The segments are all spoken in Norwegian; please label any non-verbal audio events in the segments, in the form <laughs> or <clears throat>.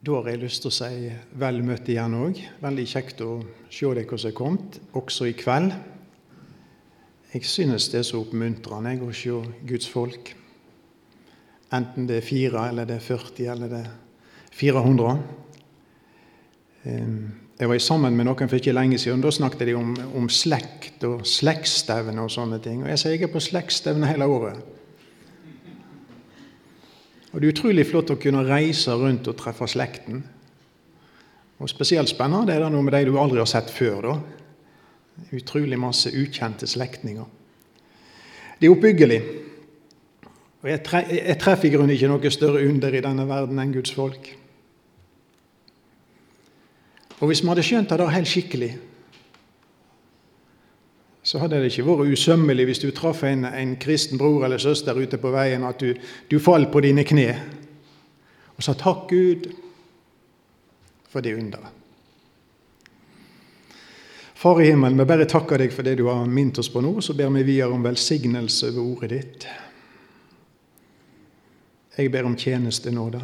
Da har jeg lyst til å si vel møtt igjen òg. Veldig kjekt å se dere som er kommet, også i kveld. Jeg synes det er så oppmuntrende å se Guds folk. Enten det er fire, eller det er 40, eller det er 400. Jeg var sammen med noen for ikke lenge siden. Da snakket de om, om slekt og slektstevne og sånne ting. Og jeg sier jeg er på slektstevne hele året. Og Det er utrolig flott å kunne reise rundt og treffe slekten. Og Spesielt spennende er det noe med de du aldri har sett før. da. Utrolig masse ukjente slektninger. Det er oppbyggelig. Og Jeg, tre jeg treffer i grunnen ikke noe større under i denne verden enn Guds folk. Og Hvis vi hadde skjønt det helt skikkelig, så hadde det ikke vært usømmelig hvis du traff en, en, kristen bror eller søster ute på veien, at du, du falt på dine kne og sa 'takk, Gud', for det underet. Far i himmelen, vi bare takker deg for det du har minnet oss på nå, så ber vi videre om velsignelse over ordet ditt. Jeg ber om tjenestenåde.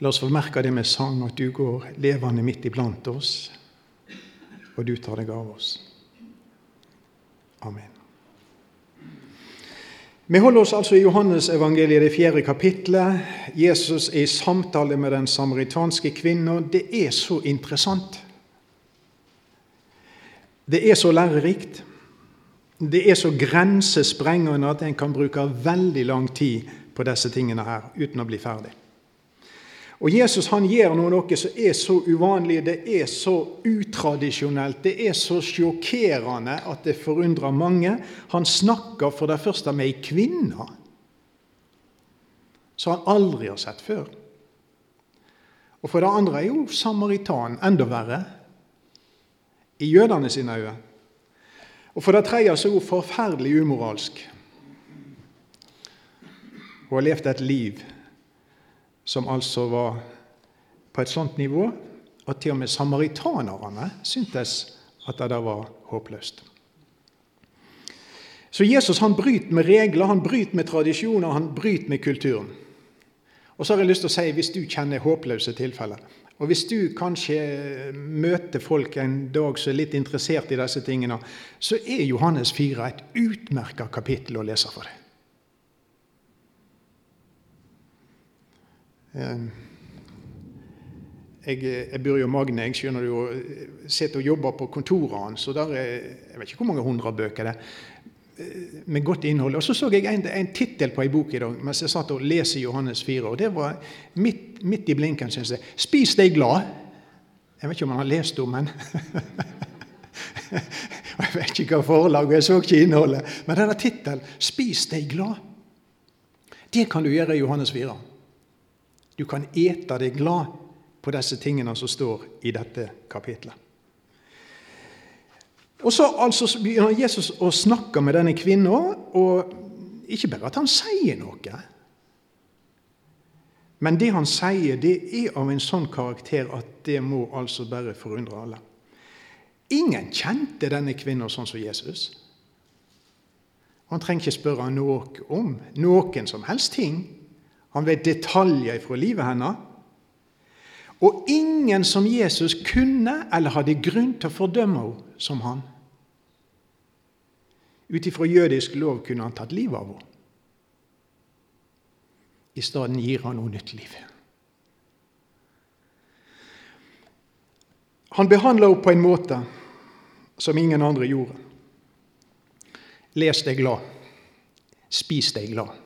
La oss få merke det med sang, at du går levende midt iblant oss, og du tar deg av oss. Amen. Vi holder oss altså i Johannesevangeliet, det fjerde kapitlet. Jesus er i samtale med den samaritanske kvinnen. Det er så interessant. Det er så lærerikt. Det er så grensesprengende at en kan bruke veldig lang tid på disse tingene her uten å bli ferdig. Og Jesus han gjør noe, noe som er så uvanlig, det er så utradisjonelt, det er så sjokkerende at det forundrer mange. Han snakker for det første med ei kvinne som han aldri har sett før. Og for det andre er jo samaritan enda verre i jødene sine øyne. Og for det tredje så er hun forferdelig umoralsk. Hun har levd et liv som altså var på et sånt nivå at til og med samaritanerne syntes at det der var håpløst. Så Jesus han bryter med regler, han bryter med tradisjoner, han bryter med kulturen. Og så har jeg lyst til å si, hvis du kjenner håpløse tilfeller, og hvis du kanskje møter folk en dag som er litt interessert i disse tingene, så er Johannes 4 et utmerka kapittel å lese for deg. Eh, jeg, jeg bor jo Magne, jeg skjønner jo, sitter og jobber på kontoret hans. og der er, Jeg vet ikke hvor mange hundre bøker det er eh, med godt innhold. Og Så så jeg en, en tittel på ei bok i dag mens jeg satt og leste Johannes 4. og Det var midt, midt i blinken, syns jeg. 'Spis deg glad'. Jeg vet ikke om han har lest om men <laughs> Jeg vet ikke hva forlaget jeg så ikke innholdet. Men denne tittelen 'Spis deg glad', det kan du gjøre i Johannes 4. Du kan ete deg glad på disse tingene som står i dette kapitlet. Og Så altså begynner Jesus å snakke med denne kvinnen, og ikke bare at han sier noe. Men det han sier, det er av en sånn karakter at det må altså bare forundre alle. Ingen kjente denne kvinnen sånn som Jesus. Han trenger ikke spørre noe om noen som helst ting. Han vet detaljer fra livet hennes. Og ingen som Jesus kunne eller hadde grunn til å fordømme henne som han. Ut ifra jødisk lov kunne han tatt livet av henne. I stedet gir han henne nytt liv. Han behandler henne på en måte som ingen andre gjorde. Les deg glad. Spis deg glad.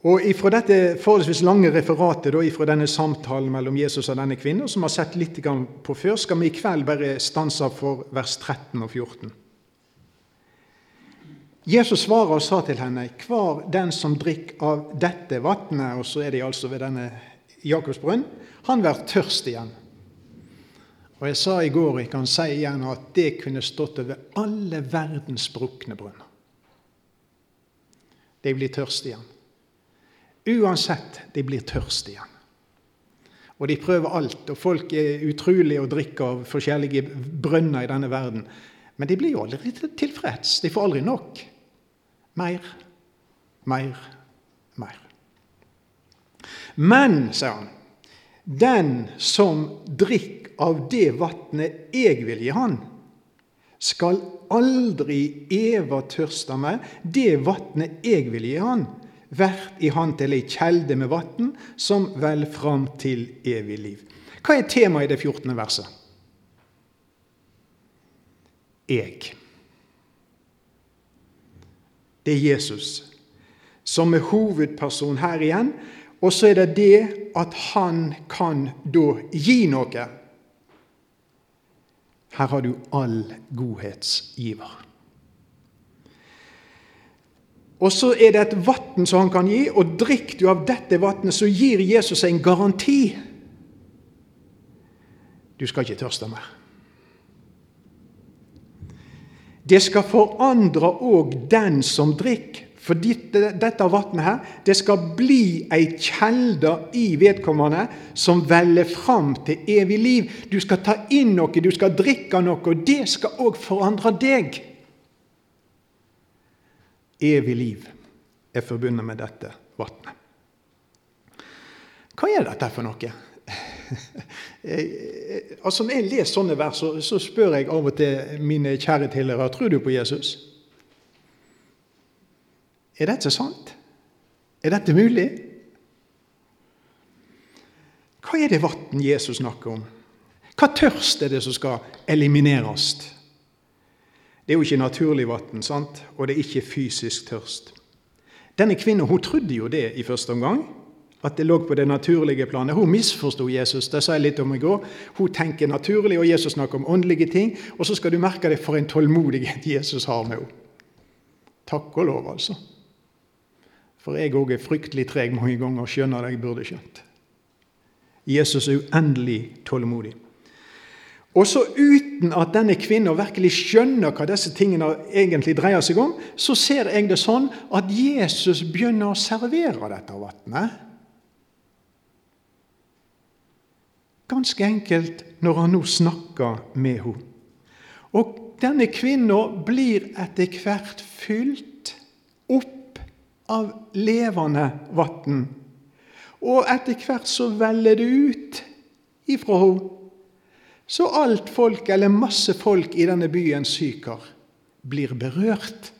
Og Fra dette forholdsvis lange referatet da, fra denne samtalen mellom Jesus og denne kvinnen, som vi har sett litt på før, skal vi i kveld bare stanse for vers 13 og 14. Jesus svarer og sa til henne, 'Hver den som drikker av dette vannet', og så er de altså ved denne Jakobsbrunn, 'han blir tørst igjen'. Og Jeg sa i går, jeg kan si igjen, at det kunne stått over alle verdens brukne brønner. De blir tørst igjen. Uansett, de blir tørst igjen. Og de prøver alt, og folk er utrolige og drikker av forskjellige brønner i denne verden. Men de blir jo aldri tilfreds. De får aldri nok. Mer, mer, mer. Men, sier han, den som drikker av det vatnet jeg vil gi han, skal aldri eva tørste meg. Det vatnet jeg vil gi han, vært i han til ei kjelde med vann som vel fram til evig liv. Hva er temaet i det 14. verset? Jeg. Det er Jesus som er hovedperson her igjen. Og så er det det at han kan da gi noe. Her har du all godhetsgiver. Og så er det et vann som han kan gi, og drikker du av dette vannet, så gir Jesus en garanti. Du skal ikke tørste mer. Det skal forandre òg den som drikker. For dette, dette vannet her, det skal bli ei kjelde i vedkommende som veller fram til evig liv. Du skal ta inn noe, du skal drikke noe, og det skal òg forandre deg. Evig liv er forbundet med dette vannet. Hva er dette for noe? <laughs> altså Når jeg leser sånne vers, så, så spør jeg av og til mine kjære tilhørere tror du på Jesus. Er dette sant? Er dette mulig? Hva er det vann Jesus snakker om? Hva tørst er det som skal elimineres? Det er jo ikke naturlig vann, og det er ikke fysisk tørst. Denne kvinnen hun trodde jo det i første omgang, at det lå på det naturlige planet. Hun misforsto Jesus. det sa jeg litt om i går. Hun tenker naturlig, og Jesus snakker om åndelige ting. Og så skal du merke deg for en tålmodighet Jesus har med henne. Takk og lov, altså. For jeg òg er fryktelig treg mange ganger og skjønner det jeg burde skjønt. Jesus er uendelig tålmodig. Og så uten at denne kvinnen virkelig skjønner hva disse tingene egentlig dreier seg om, så ser jeg det sånn at Jesus begynner å servere dette vannet. Ganske enkelt når han nå snakker med henne. Og denne kvinnen blir etter hvert fylt opp av levende vann. Og etter hvert så veller det ut ifra henne. Så alt folk, eller masse folk i denne byen Sykar, blir berørt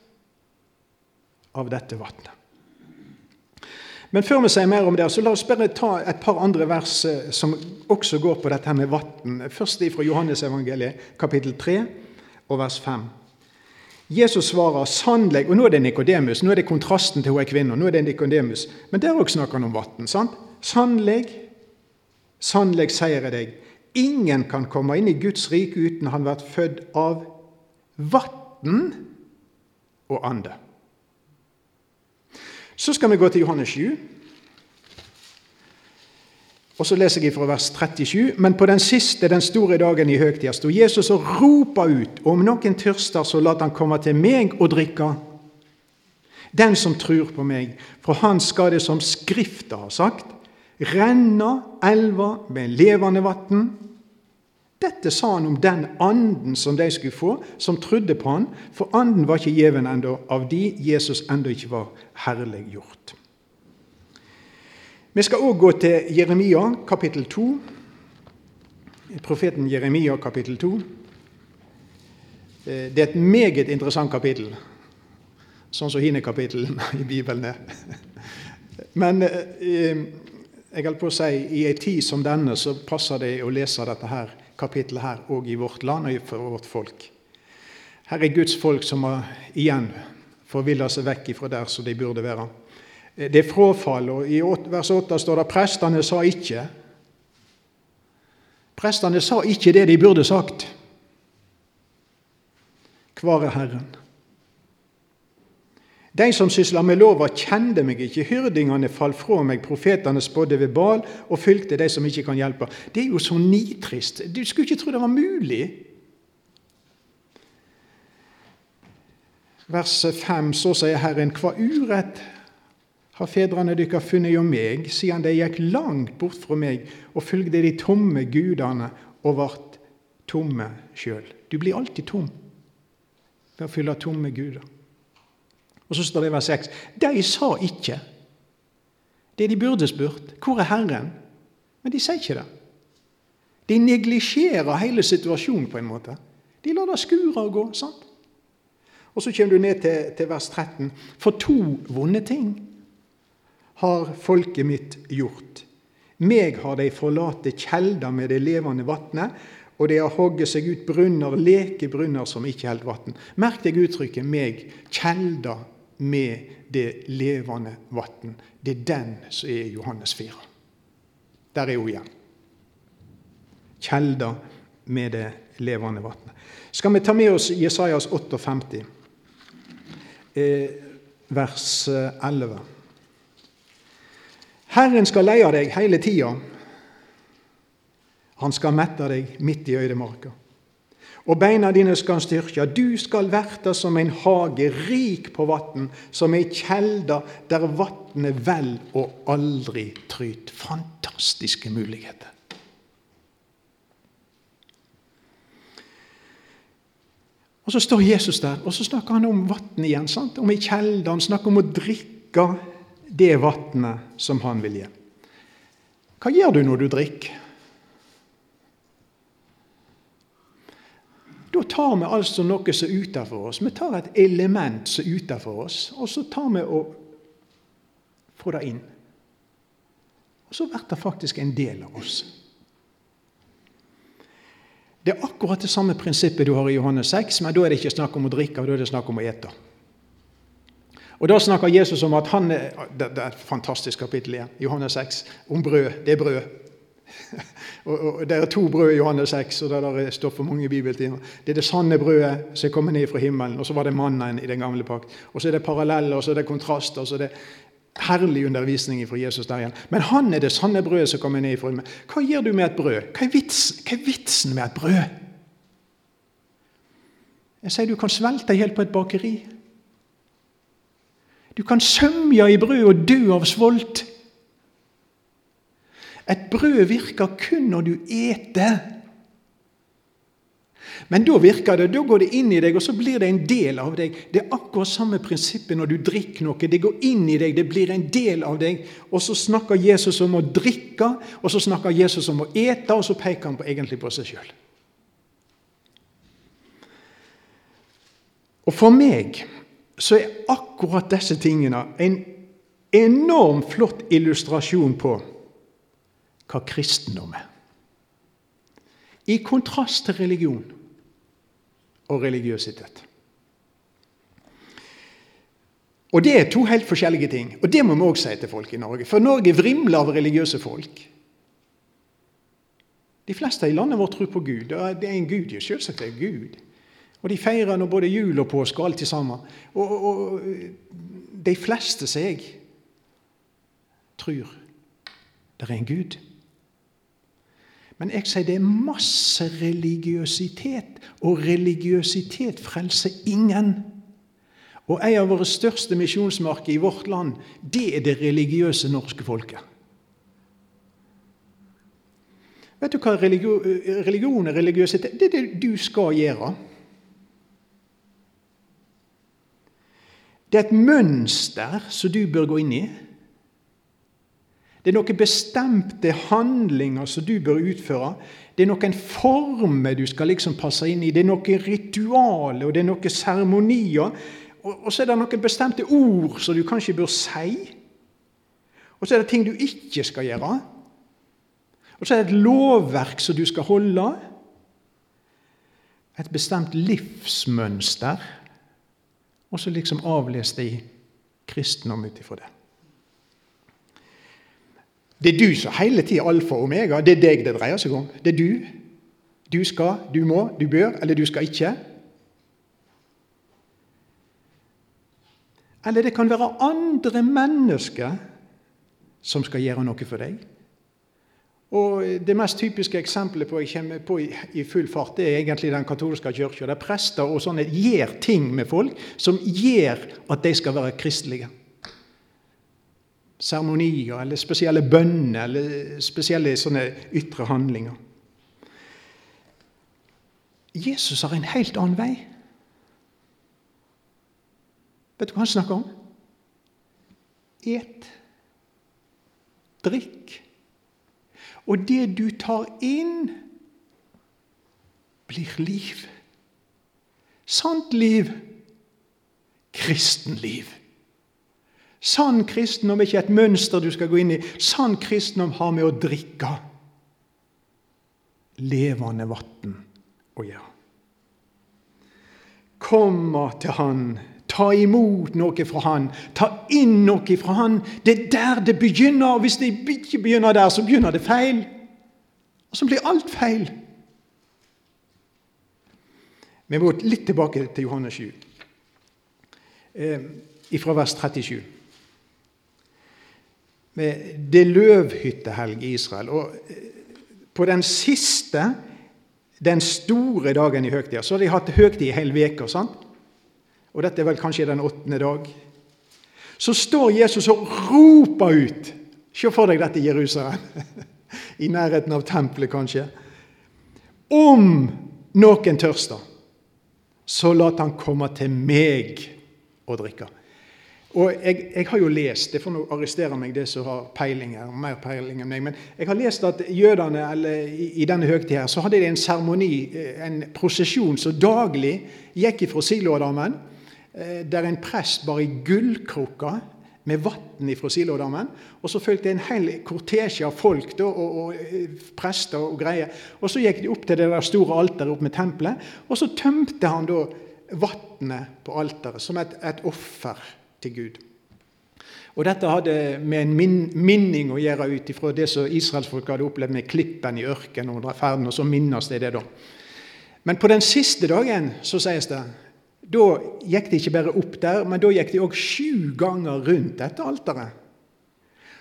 av dette vannet. Men før vi sier mer om det, så la oss bare ta et par andre vers eh, som også går på dette med vann. Først fra Johannesevangeliet, kapittel 3, og vers 5. Jesus svarer sannelig Og nå er det Nikodemus. Nå er det kontrasten til hun er kvinne. Nå er det Nikodemus. Men der òg snakker han om vann. Sannelig, sannelig sier jeg deg, ingen kan komme inn i Guds rike uten han vært født av vann og ande. Så skal vi gå til Johannes 7. Og så leser jeg fra vers 37.: Men på den siste, den store dagen i høgtida, sto Jesus og ropa ut:" Om noen tørster, så lat han komme til meg og drikke. Den som tror på meg, for han skal det som Skrifta har sagt, renne elva med levende vann. Dette sa han om den anden som de skulle få, som trodde på han, for anden var ikke gjeven ennå av de Jesus ennå ikke var herliggjort. Vi skal òg gå til Jeremia kapittel 2. Profeten Jeremia kapittel 2. Eh, det er et meget interessant kapittel, sånn som hinekapitlene <laughs> i Bibelen er. Men eh, jeg holdt på å si, i ei tid som denne så passer det å lese dette her, kapittelet her òg i vårt land og for vårt folk. Her er Guds folk som har igjen forvilla seg vekk ifra der som de burde være. Det er frafall. og I vers 8 står det prestene sa ikke. Prestene sa ikke det de burde sagt. Hvor er Herren? De som sysla med lova, kjente meg ikke. Hyrdingene falt fra meg, profetene spådde ved bal og fulgte de som ikke kan hjelpe. Det er jo så nitrist. Du skulle ikke tro det var mulig. Vers 5, så sier Herren, hva urett har fedrene dykkar funnet jo meg, siden de gikk langt bort fra meg og fulgte de tomme gudene og vart tomme sjøl. Du blir alltid tom ved å fylle tomme guder. Og så står det i vers 6.: De sa ikke. det de burde spurt. Hvor er Herren? Men de sier ikke det. De neglisjerer hele situasjonen på en måte. De lar det skure og gå. sant? Og så kommer du ned til, til vers 13. For to vonde ting har folket mitt gjort. Meg har de forlate kjelder med det levende vatnet, og de har hogget seg ut brunner, lekebrunner som ikke holder vann. Merk deg uttrykket 'meg', kjelder med det levende vann. Det er den som er i Johannes 4. Der er hun igjen. Kjelder med det levende vannet. Skal vi ta med oss Jesajas 58, eh, vers 11? Eh, Herren skal leie deg hele tida. Han skal mette deg midt i øydemarka. Og beina dine skal han styrke. Du skal verte som en hage, rik på vann, som ei kjelde der vannet vel og aldri tryt. Fantastiske muligheter. Og Så står Jesus der, og så snakker han om vann igjen. Sant? Om ei kjelde. Han snakker om å drikke det vannet som han vil gi. Hva gjør du når du drikker? Da tar vi altså noe som er utenfor oss. Vi tar et element som er utenfor oss, og så tar vi og får det inn. Og så blir det faktisk en del av oss. Det er akkurat det samme prinsippet du har i Johannes 6, men da er det ikke snakk om å drikke, da er det snakk om å ete. Og Da snakker Jesus om at han er, Det er et fantastisk kapittel igjen, Johannes 6, om brød. Det er brød. <laughs> og, og, Det er to brød i Johannes 6, og der står for mange bibeltimer. Det er det sanne brødet som er kommet ned fra himmelen, og så var det mannen i den gamle pakt. Og så er det paralleller, og så er det kontraster. og så er det Herlig undervisning fra Jesus der igjen. Men han er det sanne brødet som kommer ned fra himmelen. Hva gjør du med et brød? Hva er, vitsen, Hva er vitsen med et brød? Jeg sier du kan svelte helt på et bakeri. Du kan sømja i brød og dø av svolt. Et brød virker kun når du eter. Men da virker det, da går det inn i deg, og så blir det en del av deg. Det er akkurat samme prinsippet når du drikker noe. Det går inn i deg, det blir en del av deg. Og så snakker Jesus om å drikke, og så snakker Jesus om å ete, og så peker han på, egentlig på seg sjøl. Og for meg så er akkurat disse tingene en enormt flott illustrasjon på hva kristendom er. I kontrast til religion og religiøsitet. Og Det er to helt forskjellige ting. Og det må vi òg si til folk i Norge. For Norge vrimler av religiøse folk. De fleste i landet vårt tror på Gud. Det er en Gud, jo. det er Gud. Og de feirer nå både jul og påske, og alt sammen. Og, og, og de fleste seg tror det er en Gud. Men jeg sier det er masse religiøsitet, og religiøsitet frelser ingen. Og en av våre største misjonsmarker i vårt land, det er det religiøse norske folket. Vet du hva religion og religiøsitet Det er det du skal gjøre. Det er et mønster som du bør gå inn i. Det er noen bestemte handlinger som du bør utføre. Det er noen former du skal liksom passe inn i. Det er noen ritualer og det er noen seremonier. Og så er det noen bestemte ord som du kanskje bør si. Og så er det ting du ikke skal gjøre. Og så er det et lovverk som du skal holde. Et bestemt livsmønster og så liksom det i kristendom ut ifra det. Det er du som hele tida alfa og omega. Det er deg det dreier seg om. Det er du. Du skal, du må, du bør, eller du skal ikke. Eller det kan være andre mennesker som skal gjøre noe for deg. Og Det mest typiske eksempelet på jeg kommer på i, full fart, det er egentlig den katolske kirka. Der prester og sånne gjør ting med folk som gjør at de skal være kristelige. Seremonier eller spesielle bønner eller spesielle sånne ytre handlinger. Jesus har en helt annen vei. Vet du hva han snakker om? Et drikk. Og det du tar inn, blir liv. Sant liv. Kristenliv. Sann kristendom er ikke et mønster du skal gå inn i. Sann kristendom har med å drikke levende vann å gjøre. Komme til Han, ta imot noe fra Han, ta inn noe fra Han. Det er der det begynner. og Hvis det ikke begynner der, så begynner det feil. Og så blir alt feil. Vi må litt tilbake til Johannes 7, eh, fra vers 37. Det er løvhyttehelg i Israel. og eh, På den siste, den store dagen i høgtida, så har de hatt høgtid i hele veka, Og dette er vel kanskje den åttende dag. Så står Jesus og roper ut. Se for deg dette i Jerusalem. <laughs> I nærheten av tempelet, kanskje. Om noen tørster, så lat han komme til meg og drikke. Og jeg, jeg, har jo lest Det får nå arrestere meg, det som har peiling her, mer peiling enn meg. Men jeg har lest at jødene eller i, i denne høytiden, så hadde de en seremoni, eh, en prosesjon, som daglig gikk fra Silodammen, eh, der en prest bar i gullkrukker med vann fra Silodammen. Og så fulgte en hel kortesje av folk da, og, og, eh, prester og greier. Og så gikk de opp til det der store alteret opp med tempelet, og så tømte han da vannet på alteret som et, et offer til Gud. Og Dette hadde med en min, minning å gjøre ut ifra det som israelsfolket hadde opplevd med klippen i ørkenen under ferden, og så minnes de det da. Men på den siste dagen så sies det da gikk de ikke bare opp der, men da gikk de òg sju ganger rundt dette alteret.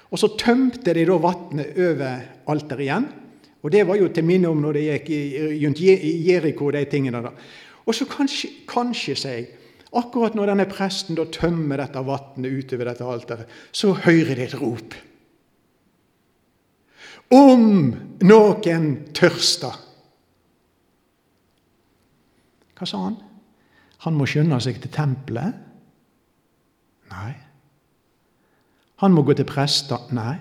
Og så tømte de da vannet over alteret igjen. Og det var jo til minne om når de gikk rundt Jeriko de tingene. da. Og så kanskje, kanskje sier jeg, Akkurat når denne presten da tømmer dette vannet utover dette alteret, så hører de et rop. Om noen tørster Hva sa han? Han må skynde seg til tempelet? Nei. Han må gå til prester? Nei.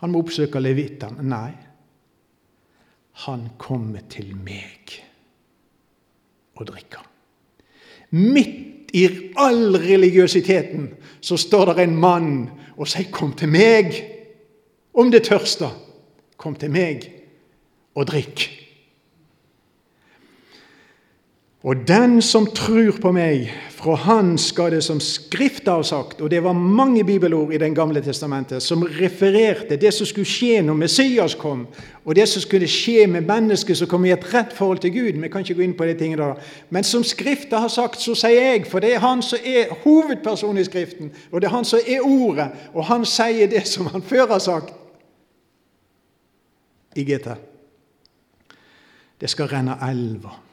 Han må oppsøke levittene? Nei. Han kommer til meg og drikker. Midt i all religiøsiteten så står det en mann og sier 'Kom til meg'. Om det tørster, kom til meg og drikk. Og den som tror på meg, fra han skal det som Skrifta har sagt Og det var mange bibelord i Den gamle testamentet som refererte det som skulle skje når Messias kom, og det som skulle skje med mennesket som kom i et rett forhold til Gud. Vi kan ikke gå inn på de tingene da. Men som Skrifta har sagt, så sier jeg, for det er han som er hovedpersonen i Skriften, og det er han som er Ordet, og han sier det som han før har sagt i GT. Det skal renne elver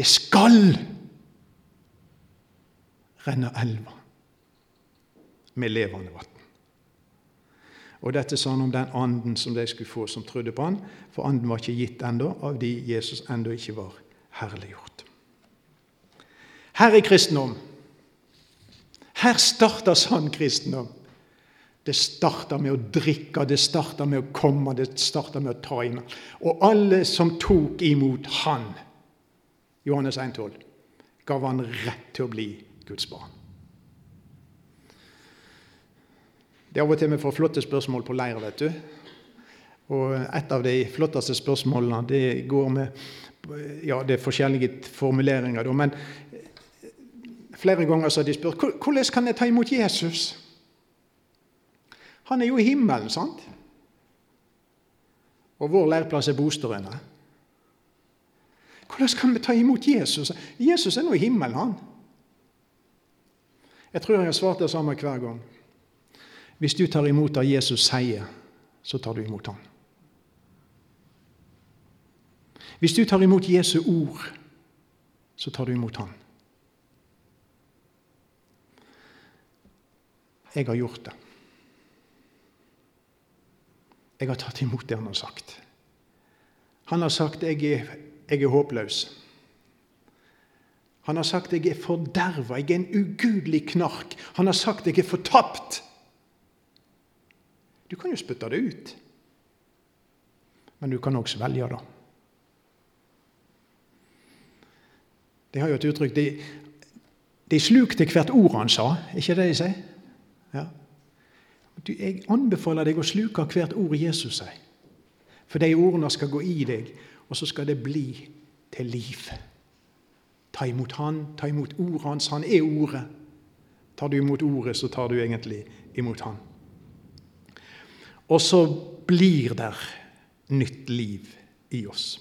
Det skal renne elver med levende vann. Og Dette sa han om den anden som de skulle få som trodde på han, for anden var ikke gitt ennå av de Jesus ennå ikke var herliggjort. Her er kristendom. Her starter sann kristendom. Det starter med å drikke, det starter med å komme, det starter med å ta inn. Og alle som tok imot Han, Johannes 1,12 gav han rett til å bli Guds barn. Det er av og til vi får flotte spørsmål på leir, vet du. Og et av de flotteste spørsmålene det går med Ja, det er forskjellige formuleringer, da, men flere ganger har de spurt hvordan kan jeg ta imot Jesus. Han er jo i himmelen, sant? Og vår leirplass er Bosterøyene. Hvordan kan vi ta imot Jesus? Jesus er nå i himmelen, han. Jeg tror jeg har svart det samme hver gang. Hvis du tar imot det Jesus sier, så tar du imot han. Hvis du tar imot Jesu ord, så tar du imot han. Jeg har gjort det. Jeg har tatt imot det han har sagt. Han har sagt jeg er jeg er håpløs. Han har sagt 'jeg er forderva', 'jeg er en ugudelig knark'. Han har sagt 'jeg er fortapt'. Du kan jo spytte det ut, men du kan også velge det. De har jo et uttrykk De, de slukte hvert ord han sa, ikke det de sier? Ja. Jeg anbefaler deg å sluke hvert ord Jesus sier. For de ordene skal gå i deg, og så skal det bli til liv. Ta imot Han, ta imot ordet hans. Han er ordet. Tar du imot ordet, så tar du egentlig imot Han. Og så blir der nytt liv i oss.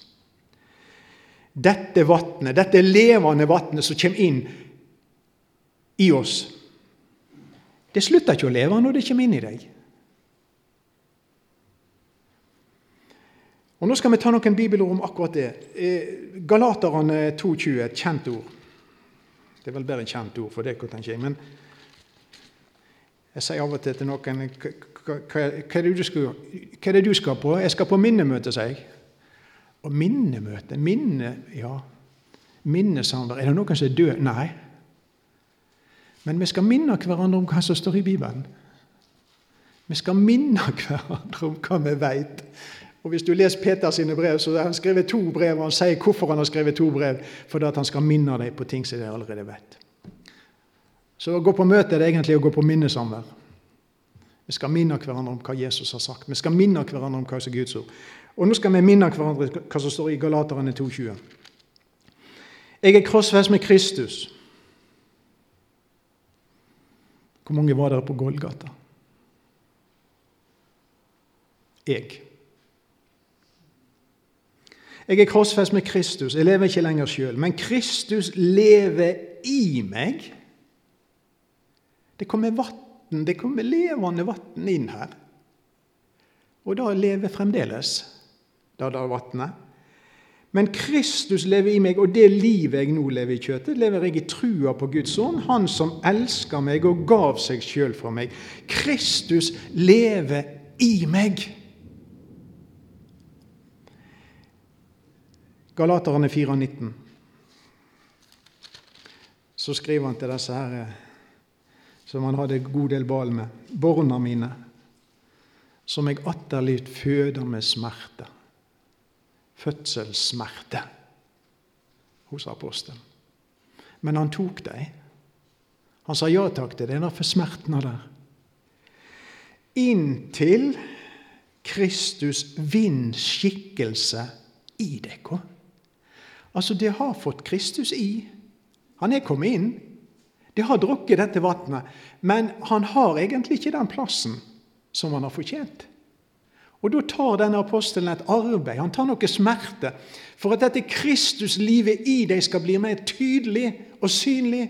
Dette vannet, dette levende vannet som kommer inn i oss, det slutter ikke å leve når det kommer inn i deg. Og Nå skal vi ta noen bibelord om akkurat det. Eh, Galaterne 2,20, et kjent ord. Det er vel bedre kjent ord for det, tenker jeg. Men jeg sier av og til til noen hva, er det du skal på? Jeg skal på minnemøte, sier jeg. Og minnemøte Minne Ja, minnesamvær. Er det noen som er død? Nei. Men vi skal minne hverandre om hva som står i Bibelen. Vi skal minne <laughs> hverandre om hva vi veit. Og Hvis du leser Peter sine brev, så har han skrevet to brev, og han sier hvorfor han har skrevet to brev. Fordi at han skal minne deg på ting som de allerede vet. Så å gå på møte er egentlig å gå på minnesamvær. Vi skal minne hverandre om hva Jesus har sagt. Vi skal minne hverandre om hva som er Guds ord. Og nå skal vi minne hverandre hva som står i Galaterne 2,20. Jeg er krossfest med Kristus. Hvor mange var dere på Golgata? Jeg. Jeg er krossfest med Kristus. Jeg lever ikke lenger sjøl. Men Kristus lever i meg. Det kommer vann, det kommer levende vann inn her. Og da lever fremdeles det der vannet. Men Kristus lever i meg, og det livet jeg nå lever i kjøttet, lever jeg i trua på Guds ånd, Han som elsker meg og gav seg sjøl for meg. Kristus lever i meg. Galaterne 4,19. Så skriver han til disse her som han hadde god del bal med. Borna mine, som jeg atterlyt føder med smerte. Fødselssmerte hos apostelen. Men han tok dem. Han sa ja takk til det, for smerten er der. Inntil Kristus vinner skikkelse i dere. Altså, det har fått Kristus i. Han er kommet inn. Det har drukket dette vannet. Men han har egentlig ikke den plassen som han har fortjent. Og Da tar denne apostelen et arbeid, han tar noe smerte, for at dette Kristuslivet i deg skal bli mer tydelig og synlig.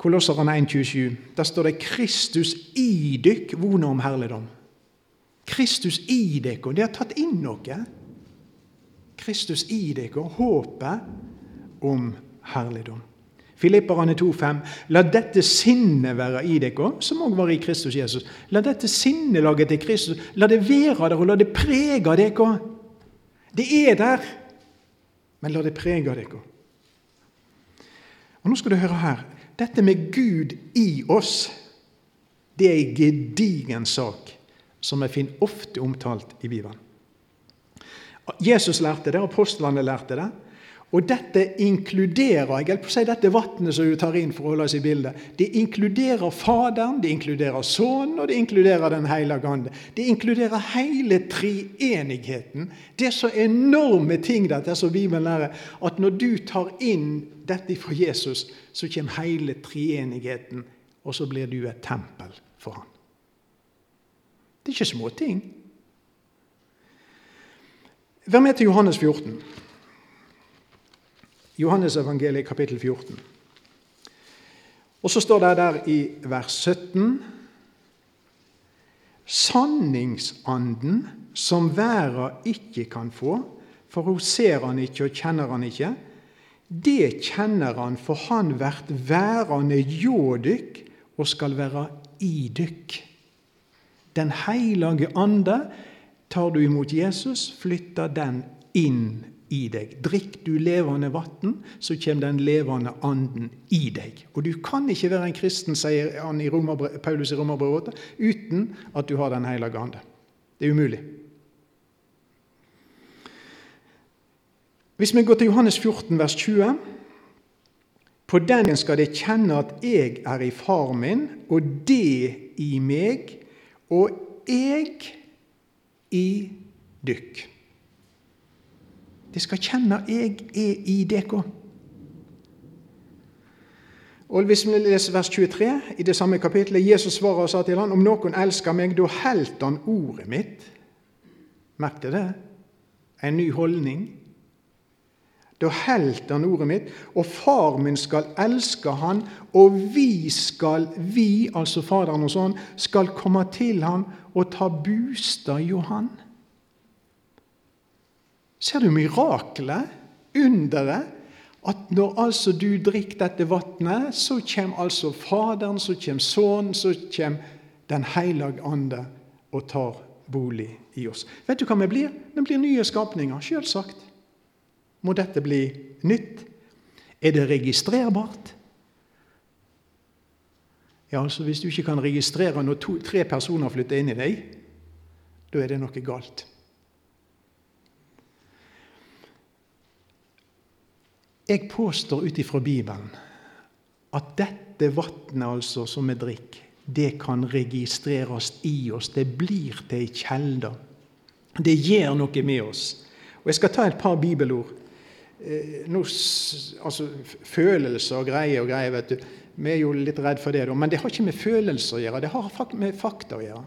Kolosserne 1,27. Der står det 'Kristus i dykk, vone om herligdom'. Kristus i dere. De har tatt inn noe. Kristus i dere, håpet om herligdom. Filipperne 2,5.: La dette sinnet være i dere, som òg var i Kristus Jesus. La dette sinnelaget til Kristus la det være der, og la det prege dere. Det er der, men la det prege dere. Og Nå skal du høre her. Dette med Gud i oss, det er ei gedigen sak som jeg finner ofte omtalt i Bibelen. Jesus lærte det, apostlene lærte det. Og dette inkluderer jeg på å si dette vannet som du tar inn for å holde oss i bildet, det inkluderer Faderen, det inkluderer Sønnen, og det inkluderer Den hellige ande. Det inkluderer hele treenigheten. Det er så enorme ting dette som Bibelen lærer, at når du tar inn dette fra Jesus, så kommer hele treenigheten, og så blir du et tempel for ham. Det er ikke småting. Vær med til Johannes 14. Johannes evangeliet kapittel 14. Og så står det der i vers 17 Sanningsanden som verda ikke kan få, for hun ser han ikke og kjenner han ikke, det kjenner han, for han vert værende hjå dykk og skal være i dykk. Den hellige ande, tar du imot Jesus, flytter den inn i deg. Drikk du levende vann, så kommer den levende anden i deg. Og du kan ikke være en kristen, sier i Paulus i Romerbrevet 8, uten at du har Den hellige ande. Det er umulig. Hvis vi går til Johannes 14, vers 20 På den skal de kjenne at jeg er i far min, og det i meg, og jeg i dykk. De skal kjenne jeg er i dere. Og Hvis vi leser vers 23 i det samme kapitlet, Jesus svarer og sa til ham, om noen elsker meg, da heldt han ordet mitt. Merk dere det? En ny holdning. Da helt han ordet mitt, og far min skal elske han, og vi skal, vi, altså Faderen og sånn, skal komme til ham og ta bostad hjå han. Ser du miraklet, underet? At når altså du drikker dette vannet, så kommer altså Faderen, så kommer Sønnen, så kommer Den hellige ande og tar bolig i oss. Vet du hva vi blir? Vi blir nye skapninger, selvsagt. Må dette bli nytt? Er det registrerbart? Ja, altså Hvis du ikke kan registrere når to, tre personer flytter inn i deg, da er det noe galt. Jeg påstår ut ifra Bibelen at dette vannet altså, som vi drikker, det kan registreres i oss. Det blir til ei kjelde. Det gjør noe med oss. Og Jeg skal ta et par bibelord. Eh, Nå, altså, følelser og greier og greier, vet du. Vi er jo litt redd for det, men det har ikke med følelser å gjøre. Det har med fakta å gjøre.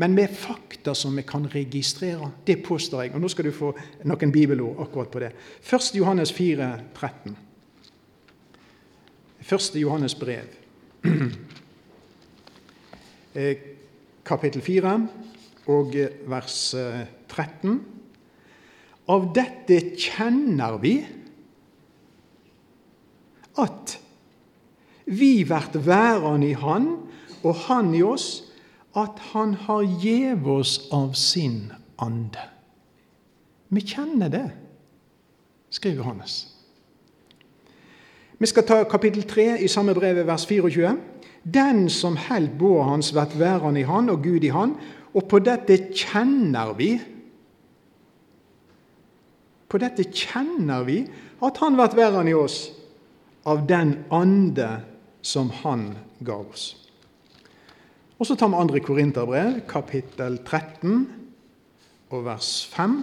Men med fakta som vi kan registrere. Det påstår jeg. Og Nå skal du få noen bibelord akkurat på det. 1. Johannes 4, 13. 1. Johannes brev, <clears throat> eh, kapittel 4 og eh, vers 13. Av dette kjenner vi at vi blir værende i Han, og Han i oss, at Han har gjev oss av sin ande. Vi kjenner det, skriver Johannes. Vi skal ta kapittel 3 i samme brev, vers 24. Den som held båa hans, blir værende i Han og Gud i Han, og på dette kjenner vi På dette kjenner vi at Han blir enn i oss av den ande som Han gav oss. Og så tar vi 2. Korinterbrev, kapittel 13 og vers 5.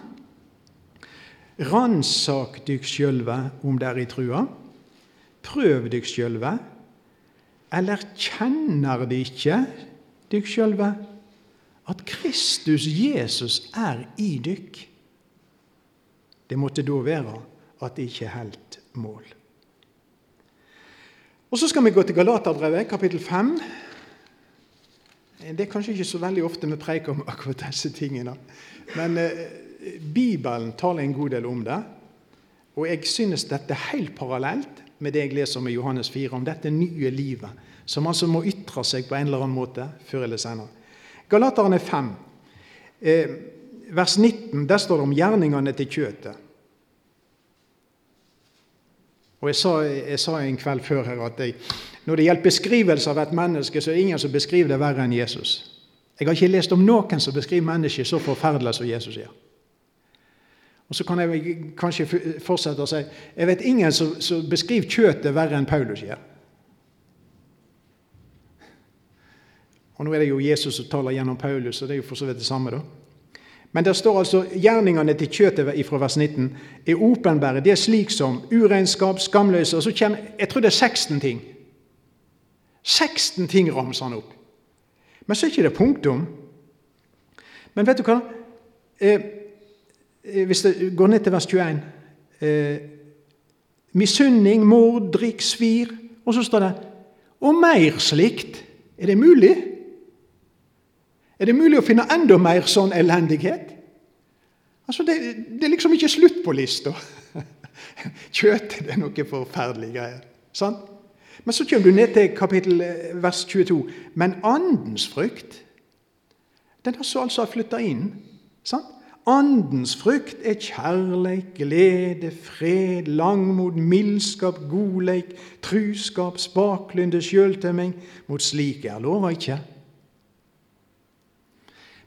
Ransak dykk sjølve om det er i trua. Prøv dykk sjølve. Eller kjenner de ikke dykk sjølve at Kristus Jesus er i dykk? Det måtte da være at det ikke helt mål. Og Så skal vi gå til Galaterbrevet, kapittel 5 det er kanskje ikke så veldig ofte vi preiker om akkurat disse tingene. Men eh, Bibelen taler en god del om det. Og jeg synes dette er helt parallelt med det jeg leser i Johannes 4, om dette nye livet, som altså må ytre seg på en eller annen måte før eller senere. Galaterne 5, eh, vers 19, der står det om gjerningene til kjøtet. Og jeg sa, jeg sa, en kveld før her at jeg, når det gjelder beskrivelse av et menneske, så er det ingen som beskriver det verre enn Jesus. Jeg har ikke lest om noen som beskriver mennesket så forferdelig som Jesus gjør. Og Så kan jeg kanskje fortsette å si jeg vet ingen som, som beskriver kjøttet verre enn Paulus gjør. Og Nå er det jo Jesus som taler gjennom Paulus, og det er jo for så vidt det samme. da. Men der står altså gjerningene til kjøtet fra vers 19 er åpenbare. Det er slik som uregnskap, skamløse og så kommer, Jeg tror det er 16 ting. 16 ting ramser han opp. Men så er ikke det punktum. Men vet du hva? Eh, eh hvis det går ned til vers 21 eh, Misunning, mord, drikk, svir. Og så står det Og mer slikt. Er det mulig? Er det mulig å finne enda mer sånn elendighet? Altså, det, det er liksom ikke slutt på lista. <laughs> Kjøtt det er noe forferdelig greier. Sant? Men så kommer du ned til kapittel eh, vers 22. Men andens frykt, den har så altså flytta inn. Sant? Andens frykt er kjærleik, glede, fred, langmod, mildskap, godleik, truskap, spaklynde, sjøltømming. Mot slike er lova ikke.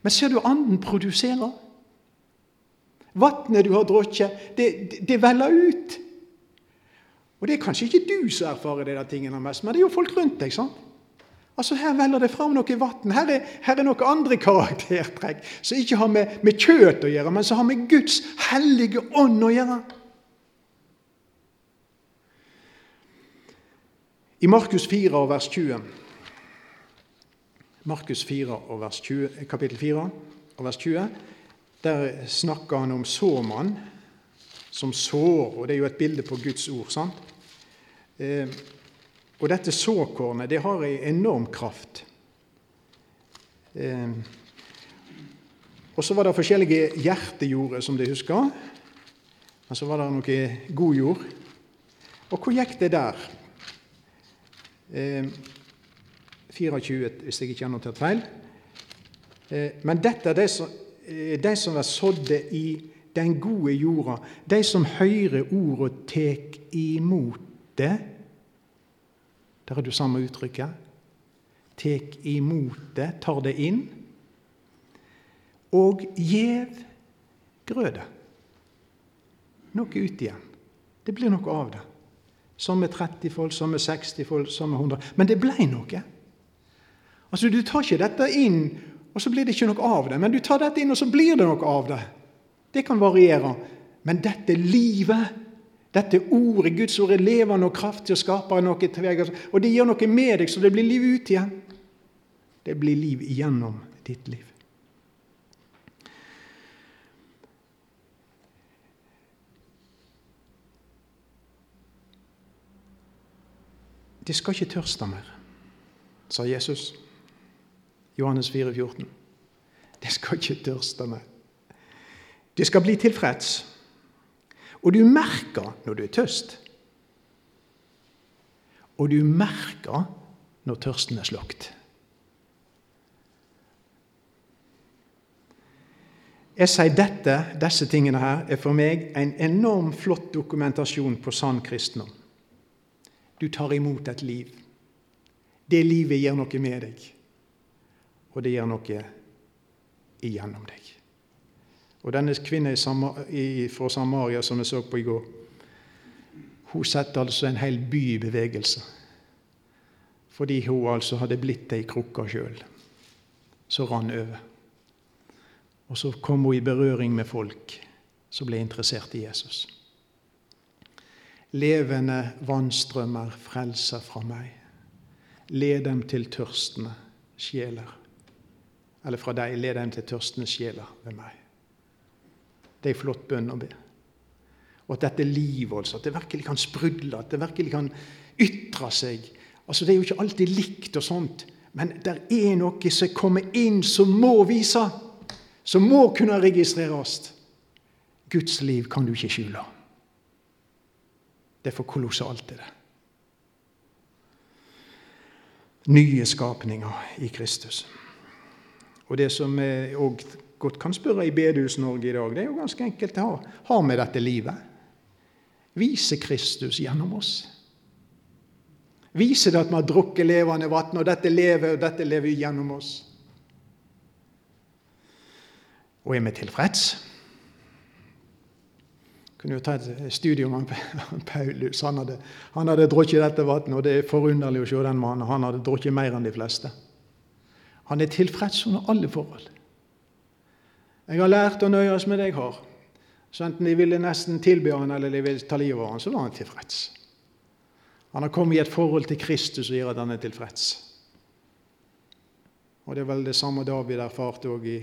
Men ser du anden produserer? Vannet du har drukket, det, det, det veller ut. Og det er kanskje ikke du som erfarer de tingene mest, men det er jo folk rundt deg. sant? Altså Her veller det fram noe vann. Her, her, er noen andre <laughs> karaktertrekk som ikke har med, med kjøtt å gjøre, men som har med Guds hellige ånd å gjøre. I Markus 4 vers 20 Markus 4 og vers 20, kapittel 4 og vers 20 der snakker han om såmann som sår, og det er jo et bilde på Guds ord. sant? Eh, og dette såkornet det har en enorm kraft. Eh, og så var det forskjellige hjertejorder, som de husker. Men så var det noe god jord. Og hvor gikk det der? Eh, 24, hvis jeg ikke har notert feil. Eh, men dette er det Eh, de som er sådde i den gode jorda, de som hører ordet tek imot det. Der har du samme uttrykket. Tek imot det, tar det inn. Og gjev grøde. Noe ut igjen. Det blir noe av det. Som med 30 folk, som med 60 folk, som med 100. Men det ble noe. Altså, Du tar ikke dette inn og så blir det ikke noe av det. Men du tar dette inn, og så blir det noe av det. Det kan variere. Men dette livet, dette ordet, Guds ord, er levende og kraftig og skaper noe til vei. Og det gjør noe med deg, så det blir liv ut igjen. Det blir liv igjennom ditt liv. De skal ikke tørste mer, sa Jesus. Johannes 4, 14. Det skal ikke tørste meg. Det skal bli tilfreds. Og du merker når du er tørst. Og du merker når tørsten er slått. Jeg sier dette, disse tingene her er for meg en enorm flott dokumentasjon på sann kristendom. Du tar imot et liv. Det livet gjør noe med deg og det gjør noe igjennom deg. Og denne kvinnen fra Samaria som vi så på i går, hun setter altså en hel by i bevegelse. Fordi hun altså hadde blitt ei krukke sjøl som rann over. Og så kom hun i berøring med folk som ble interessert i Jesus. Levende vannstrømmer frelser fra meg. Led dem til tørstende sjeler eller fra deg, led dem til tørstende sjeler ved meg. Det er en flott bønn å be. Og at dette livet, altså, at det virkelig kan sprudle, at det virkelig kan ytre seg. Altså, Det er jo ikke alltid likt og sånt, men det er noe som kommer inn, som må vise, som må kunne registreres. Guds liv kan du ikke skjule. Det er for kolossalt, det der. Nye skapninger i Kristus. Og det som vi òg godt kan spørre i Bedehus-Norge i dag, det er jo ganske enkelt. å har vi dette livet? Viser Kristus gjennom oss? Viser det at vi har drukket levende vann, og dette lever, og dette lever gjennom oss? Og er vi tilfreds? kunne jo ta et studium <laughs> om Paulus. Han hadde, han hadde drukket dette vannet, og det er forunderlig å se den mannen. Han hadde drukket mer enn de fleste. Han er tilfreds under alle forhold. Jeg har lært å nøye oss med det jeg har. Så enten de ville nesten tilby han eller de ville ta livet av han, så var han tilfreds. Han har kommet i et forhold til Kristus som gjør at han er tilfreds. Og Det er vel det samme David erfarte òg i,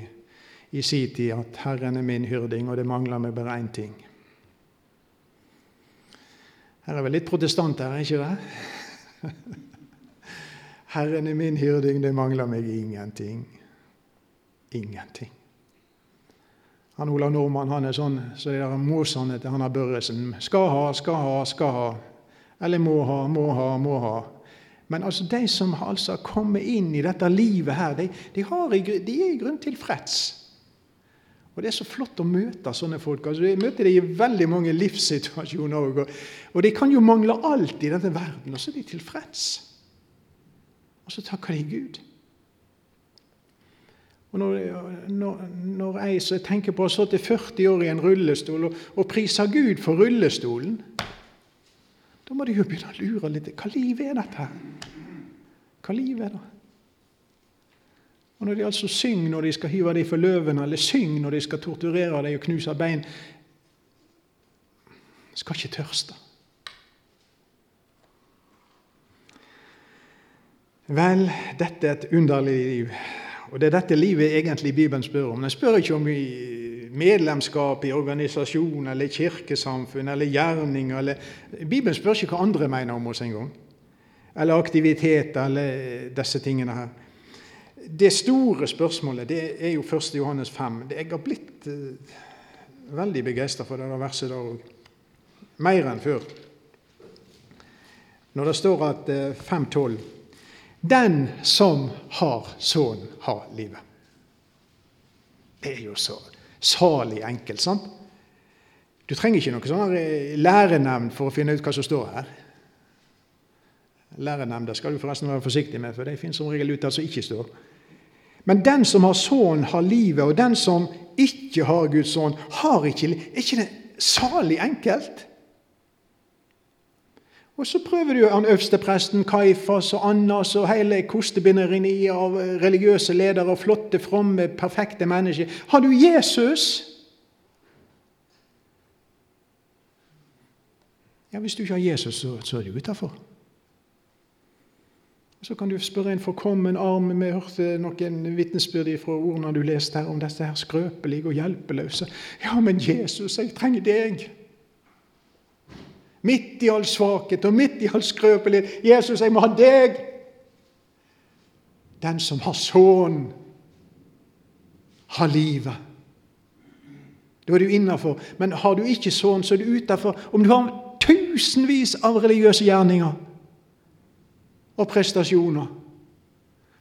i sin tid, at 'Herren er min hyrding, og det mangler meg bare én ting'. Her er vel litt protestant her, ikke det? <laughs> 'Herren er min hyrding, det mangler meg ingenting'. Ingenting. Han Olav Nordmann han er sånn så det der til han har Børresen. Skal ha, skal ha, skal ha. Eller må ha, må ha, må ha. Men altså de som altså har kommet inn i dette livet her, de, de, har, de er i grunn tilfreds. Og Det er så flott å møte sånne folk. Altså, jeg møter dem i veldig mange livssituasjoner. Og, og de kan jo mangle alt i denne verden, og så er de tilfreds. Og så takker de Gud. Og når, når, når jeg så tenker på å ha sittet 40 år i en rullestol og, og priser Gud for rullestolen, da må de jo begynne å lure litt. Hva liv er dette? Hva liv er det? Og Når de altså synger når de skal hive deg for løvene, eller synger når de skal torturere deg og knuse bein Skal ikke tørste. Vel, dette er et underlig liv. Og det er dette livet egentlig Bibelen spør om. Den spør ikke om medlemskap i organisasjon eller kirkesamfunn eller gjerning. Eller Bibelen spør ikke hva andre mener om oss engang. Eller aktiviteter eller disse tingene her. Det store spørsmålet det er jo 1. Johannes 5. Jeg har blitt uh, veldig begeistra for det verset der òg. Mer enn før. Når det står at uh, eh, 5.12 Den som har Sønnen, har livet. Det er jo så salig enkelt, sant? Du trenger ikke noe sånn eh, for å finne ut hva som står her. Lærenemnder skal du forresten være forsiktig med, for de finner som regel ut det som ikke står. Men den som har Sønnen, har livet, og den som ikke har Guds sønn, har ikke liv. Er ikke det salig enkelt? Og så prøver du han øverstepresten Kaifas og Annas og hele kostebinderiet av religiøse ledere og flotte, fromme, perfekte mennesker. Har du Jesus? Ja, Hvis du ikke har Jesus, så, så er du utafor. Så kan du spørre en forkommen arm. Vi hørte noen vitnesbyrd fra ordene du leste her om disse her skrøpelige og hjelpeløse. Ja, men Jesus, jeg trenger deg. Midt i all svakhet og midt i all skrøpelighet. Jesus, jeg må ha deg. Den som har Sønnen, har livet. Da er du innafor. Men har du ikke sønn, så er du utafor. Om du har tusenvis av religiøse gjerninger og prestasjoner.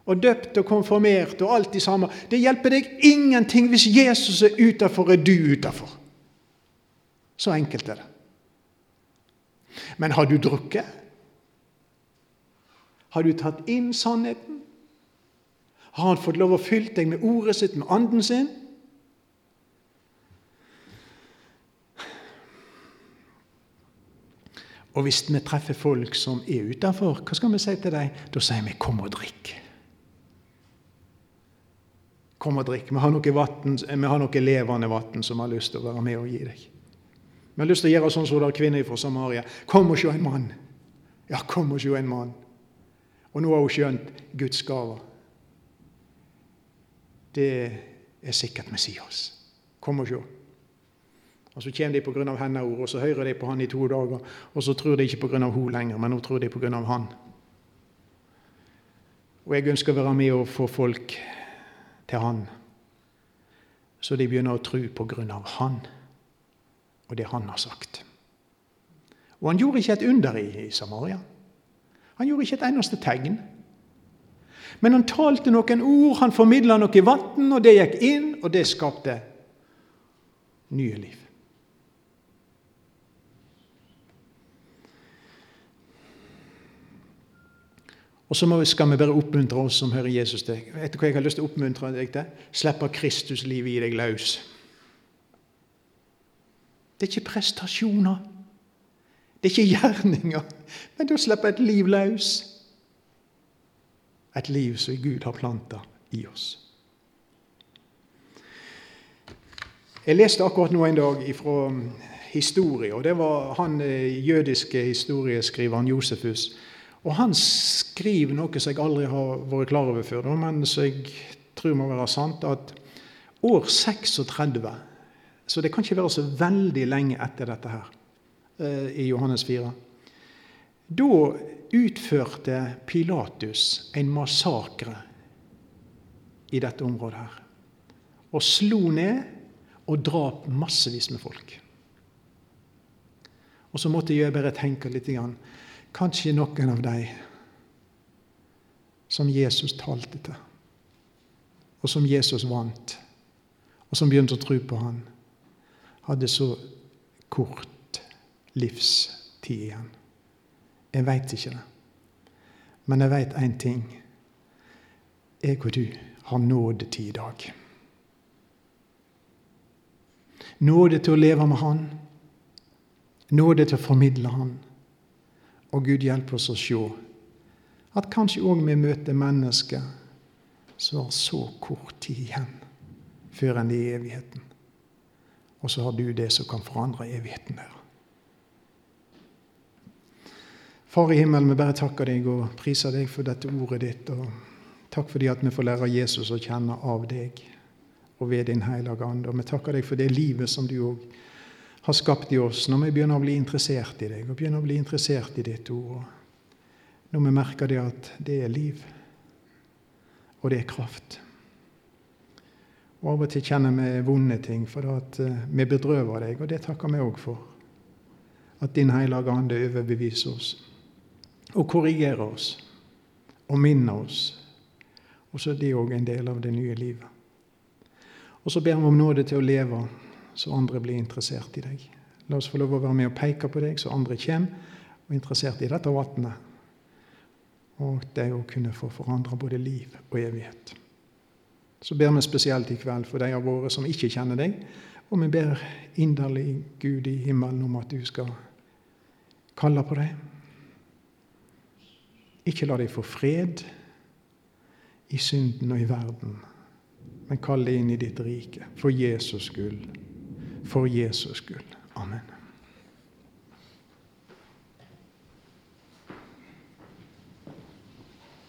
Og døpt og konfirmert og alt det samme. Det hjelper deg ingenting hvis Jesus er utafor, er du utafor. Så enkelt er det. Men har du drukket? Har du tatt inn sannheten? Har han fått lov å fylle deg med ordet sitt, med anden sin? Og hvis vi treffer folk som er utafor, hva skal vi si til dem? Da sier vi 'kom og drikk'. Kom og drikk. Vi har noe, vatten, vi har noe levende vann som har lyst til å være med og gi deg. Vi har lyst til å gjøre sånn som det er kvinner fra Samaria. Kom og se en mann. Ja, kom og se en mann. Og nå har hun skjønt Guds gaver. Det er sikkert Messias. Kom og se. Og Så kommer de pga. hennes ord, og så hører de på han i to dager. Og så tror de ikke pga. hun lenger, men nå tror de pga. han. Og jeg ønsker å være med og få folk til han, så de begynner å tro pga. han og det han har sagt. Og han gjorde ikke et under i, i Samaria. Han gjorde ikke et eneste tegn. Men han talte noen ord, han formidla noe vann, og det gikk inn, og det skapte nye liv. Og så skal vi bare oppmuntre oss som hører Jesus til. Etter hva jeg har lyst til å oppmuntre deg til? Kristus Kristuslivet i deg løs. Det er ikke prestasjoner. Det er ikke gjerninger. Men du slipper et liv løs. Et liv som Gud har planta i oss. Jeg leste akkurat nå en dag fra historie, og det var han eh, jødiske historieskriveren Josefus og han skriver noe som jeg aldri har vært klar over før, men som jeg tror må være sant, at år 36 Så det kan ikke være så veldig lenge etter dette her, eh, i Johannes 4. Da utførte Pilatus en massakre i dette området her. Og slo ned og drap massevis med folk. Og så måtte jeg bare tenke litt. Grann. Kanskje noen av de som Jesus talte til, og som Jesus vant, og som begynte å tro på Han, hadde så kort livstid igjen. Jeg veit ikke det. Men jeg veit én ting. Jeg og du har nådetid i dag. Nåde til å leve med Han. Nåde til å formidle Han. Og Gud hjelper oss å se at kanskje òg vi møter mennesker som har så kort tid igjen før enn i evigheten. Og så har du det som kan forandre evigheten der. Far i himmelen, vi bare takker deg og priser deg for dette ordet ditt. og Takk fordi at vi får lære Jesus å kjenne av deg og ved Din Hellige Ande. Og vi takker deg for det livet som du òg har skapt i oss, når vi begynner å bli interessert i deg og begynner å bli interessert i ditt ord. Når vi merker det at det er liv, og det er kraft. Og Av og til kjenner vi vonde ting, for at eh, vi bedrøver deg, og det takker vi òg for. At Din Hellige Ande overbeviser oss og korrigerer oss og minner oss. Og så er det òg en del av det nye livet. Og så ber vi om nåde til å leve så andre blir interessert i deg. La oss få lov å være med og peke på deg, så andre kommer og er interessert i dette vannet. Og de å kunne få forandre både liv og evighet. Så ber vi spesielt i kveld for de av våre som ikke kjenner deg. Og vi ber inderlig Gud i himmelen om at du skal kalle på dem. Ikke la dem få fred i synden og i verden, men kall dem inn i ditt rike for Jesus skyld for Jesus skyld. Amen.